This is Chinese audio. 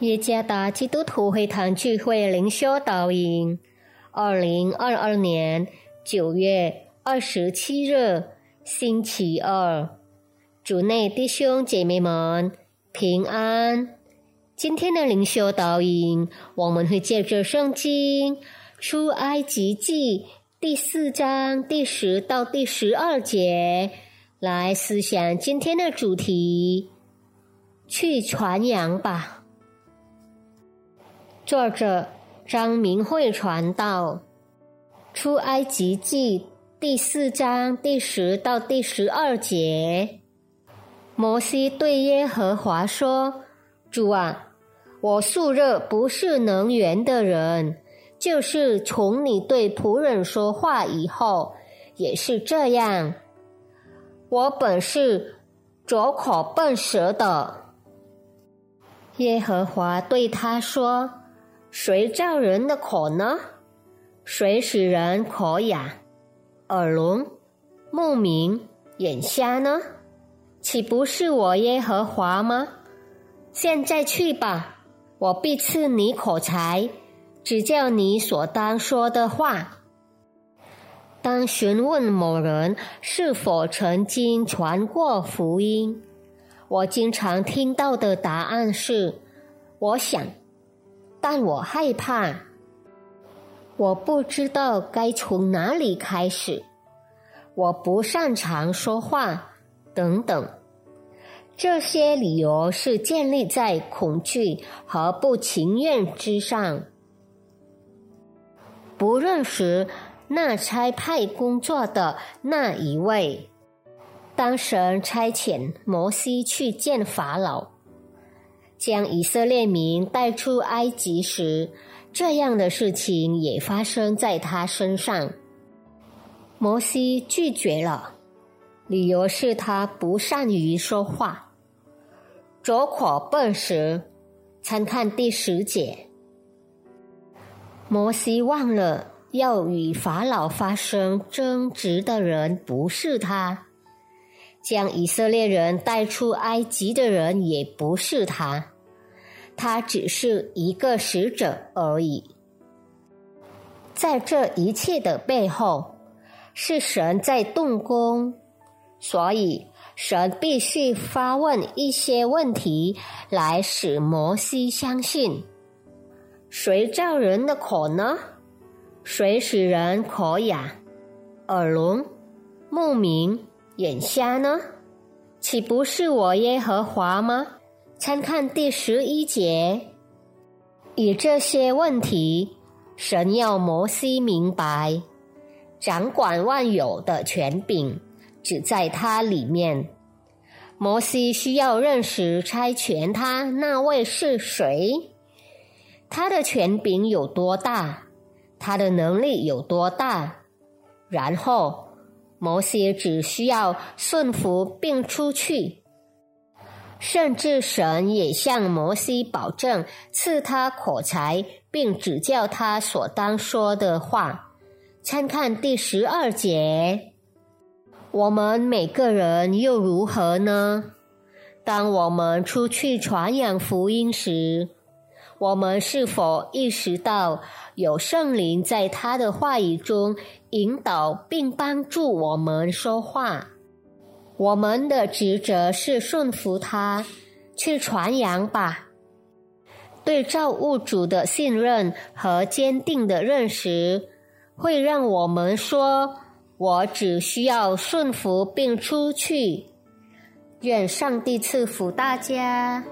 耶加达基督徒会堂聚会灵修导引，二零二二年九月二十七日，星期二，主内弟兄姐妹们平安。今天的灵修导引，我们会借着圣经出埃及记第四章第十到第十二节来思想今天的主题：去传扬吧。作者张明慧传道，《出埃及记》第四章第十到第十二节。摩西对耶和华说：“主啊，我素热不是能源的人，就是从你对仆人说话以后，也是这样。我本是拙口笨舌的。”耶和华对他说。谁造人的口呢？谁使人口哑、耳聋、目明、眼瞎呢？岂不是我耶和华吗？现在去吧，我必赐你口才，只叫你所当说的话。当询问某人是否曾经传过福音，我经常听到的答案是：我想。但我害怕，我不知道该从哪里开始，我不擅长说话，等等。这些理由是建立在恐惧和不情愿之上。不认识那差派工作的那一位，当神差遣摩西去见法老。将以色列民带出埃及时，这样的事情也发生在他身上。摩西拒绝了，理由是他不善于说话，拙口笨舌。参看第十节。摩西忘了要与法老发生争执的人不是他。将以色列人带出埃及的人也不是他，他只是一个使者而已。在这一切的背后，是神在动工，所以神必须发问一些问题来使摩西相信：谁造人的口呢？谁使人口哑、耳聋、目明？眼瞎呢？岂不是我耶和华吗？参看第十一节。以这些问题，神要摩西明白，掌管万有的权柄只在他里面。摩西需要认识差遣他那位是谁，他的权柄有多大，他的能力有多大，然后。摩西只需要顺服并出去，甚至神也向摩西保证赐他口才，并指教他所当说的话。参看第十二节。我们每个人又如何呢？当我们出去传扬福音时，我们是否意识到有圣灵在他的话语中引导并帮助我们说话？我们的职责是顺服他，去传扬吧。对造物主的信任和坚定的认识，会让我们说：“我只需要顺服并出去。”愿上帝赐福大家。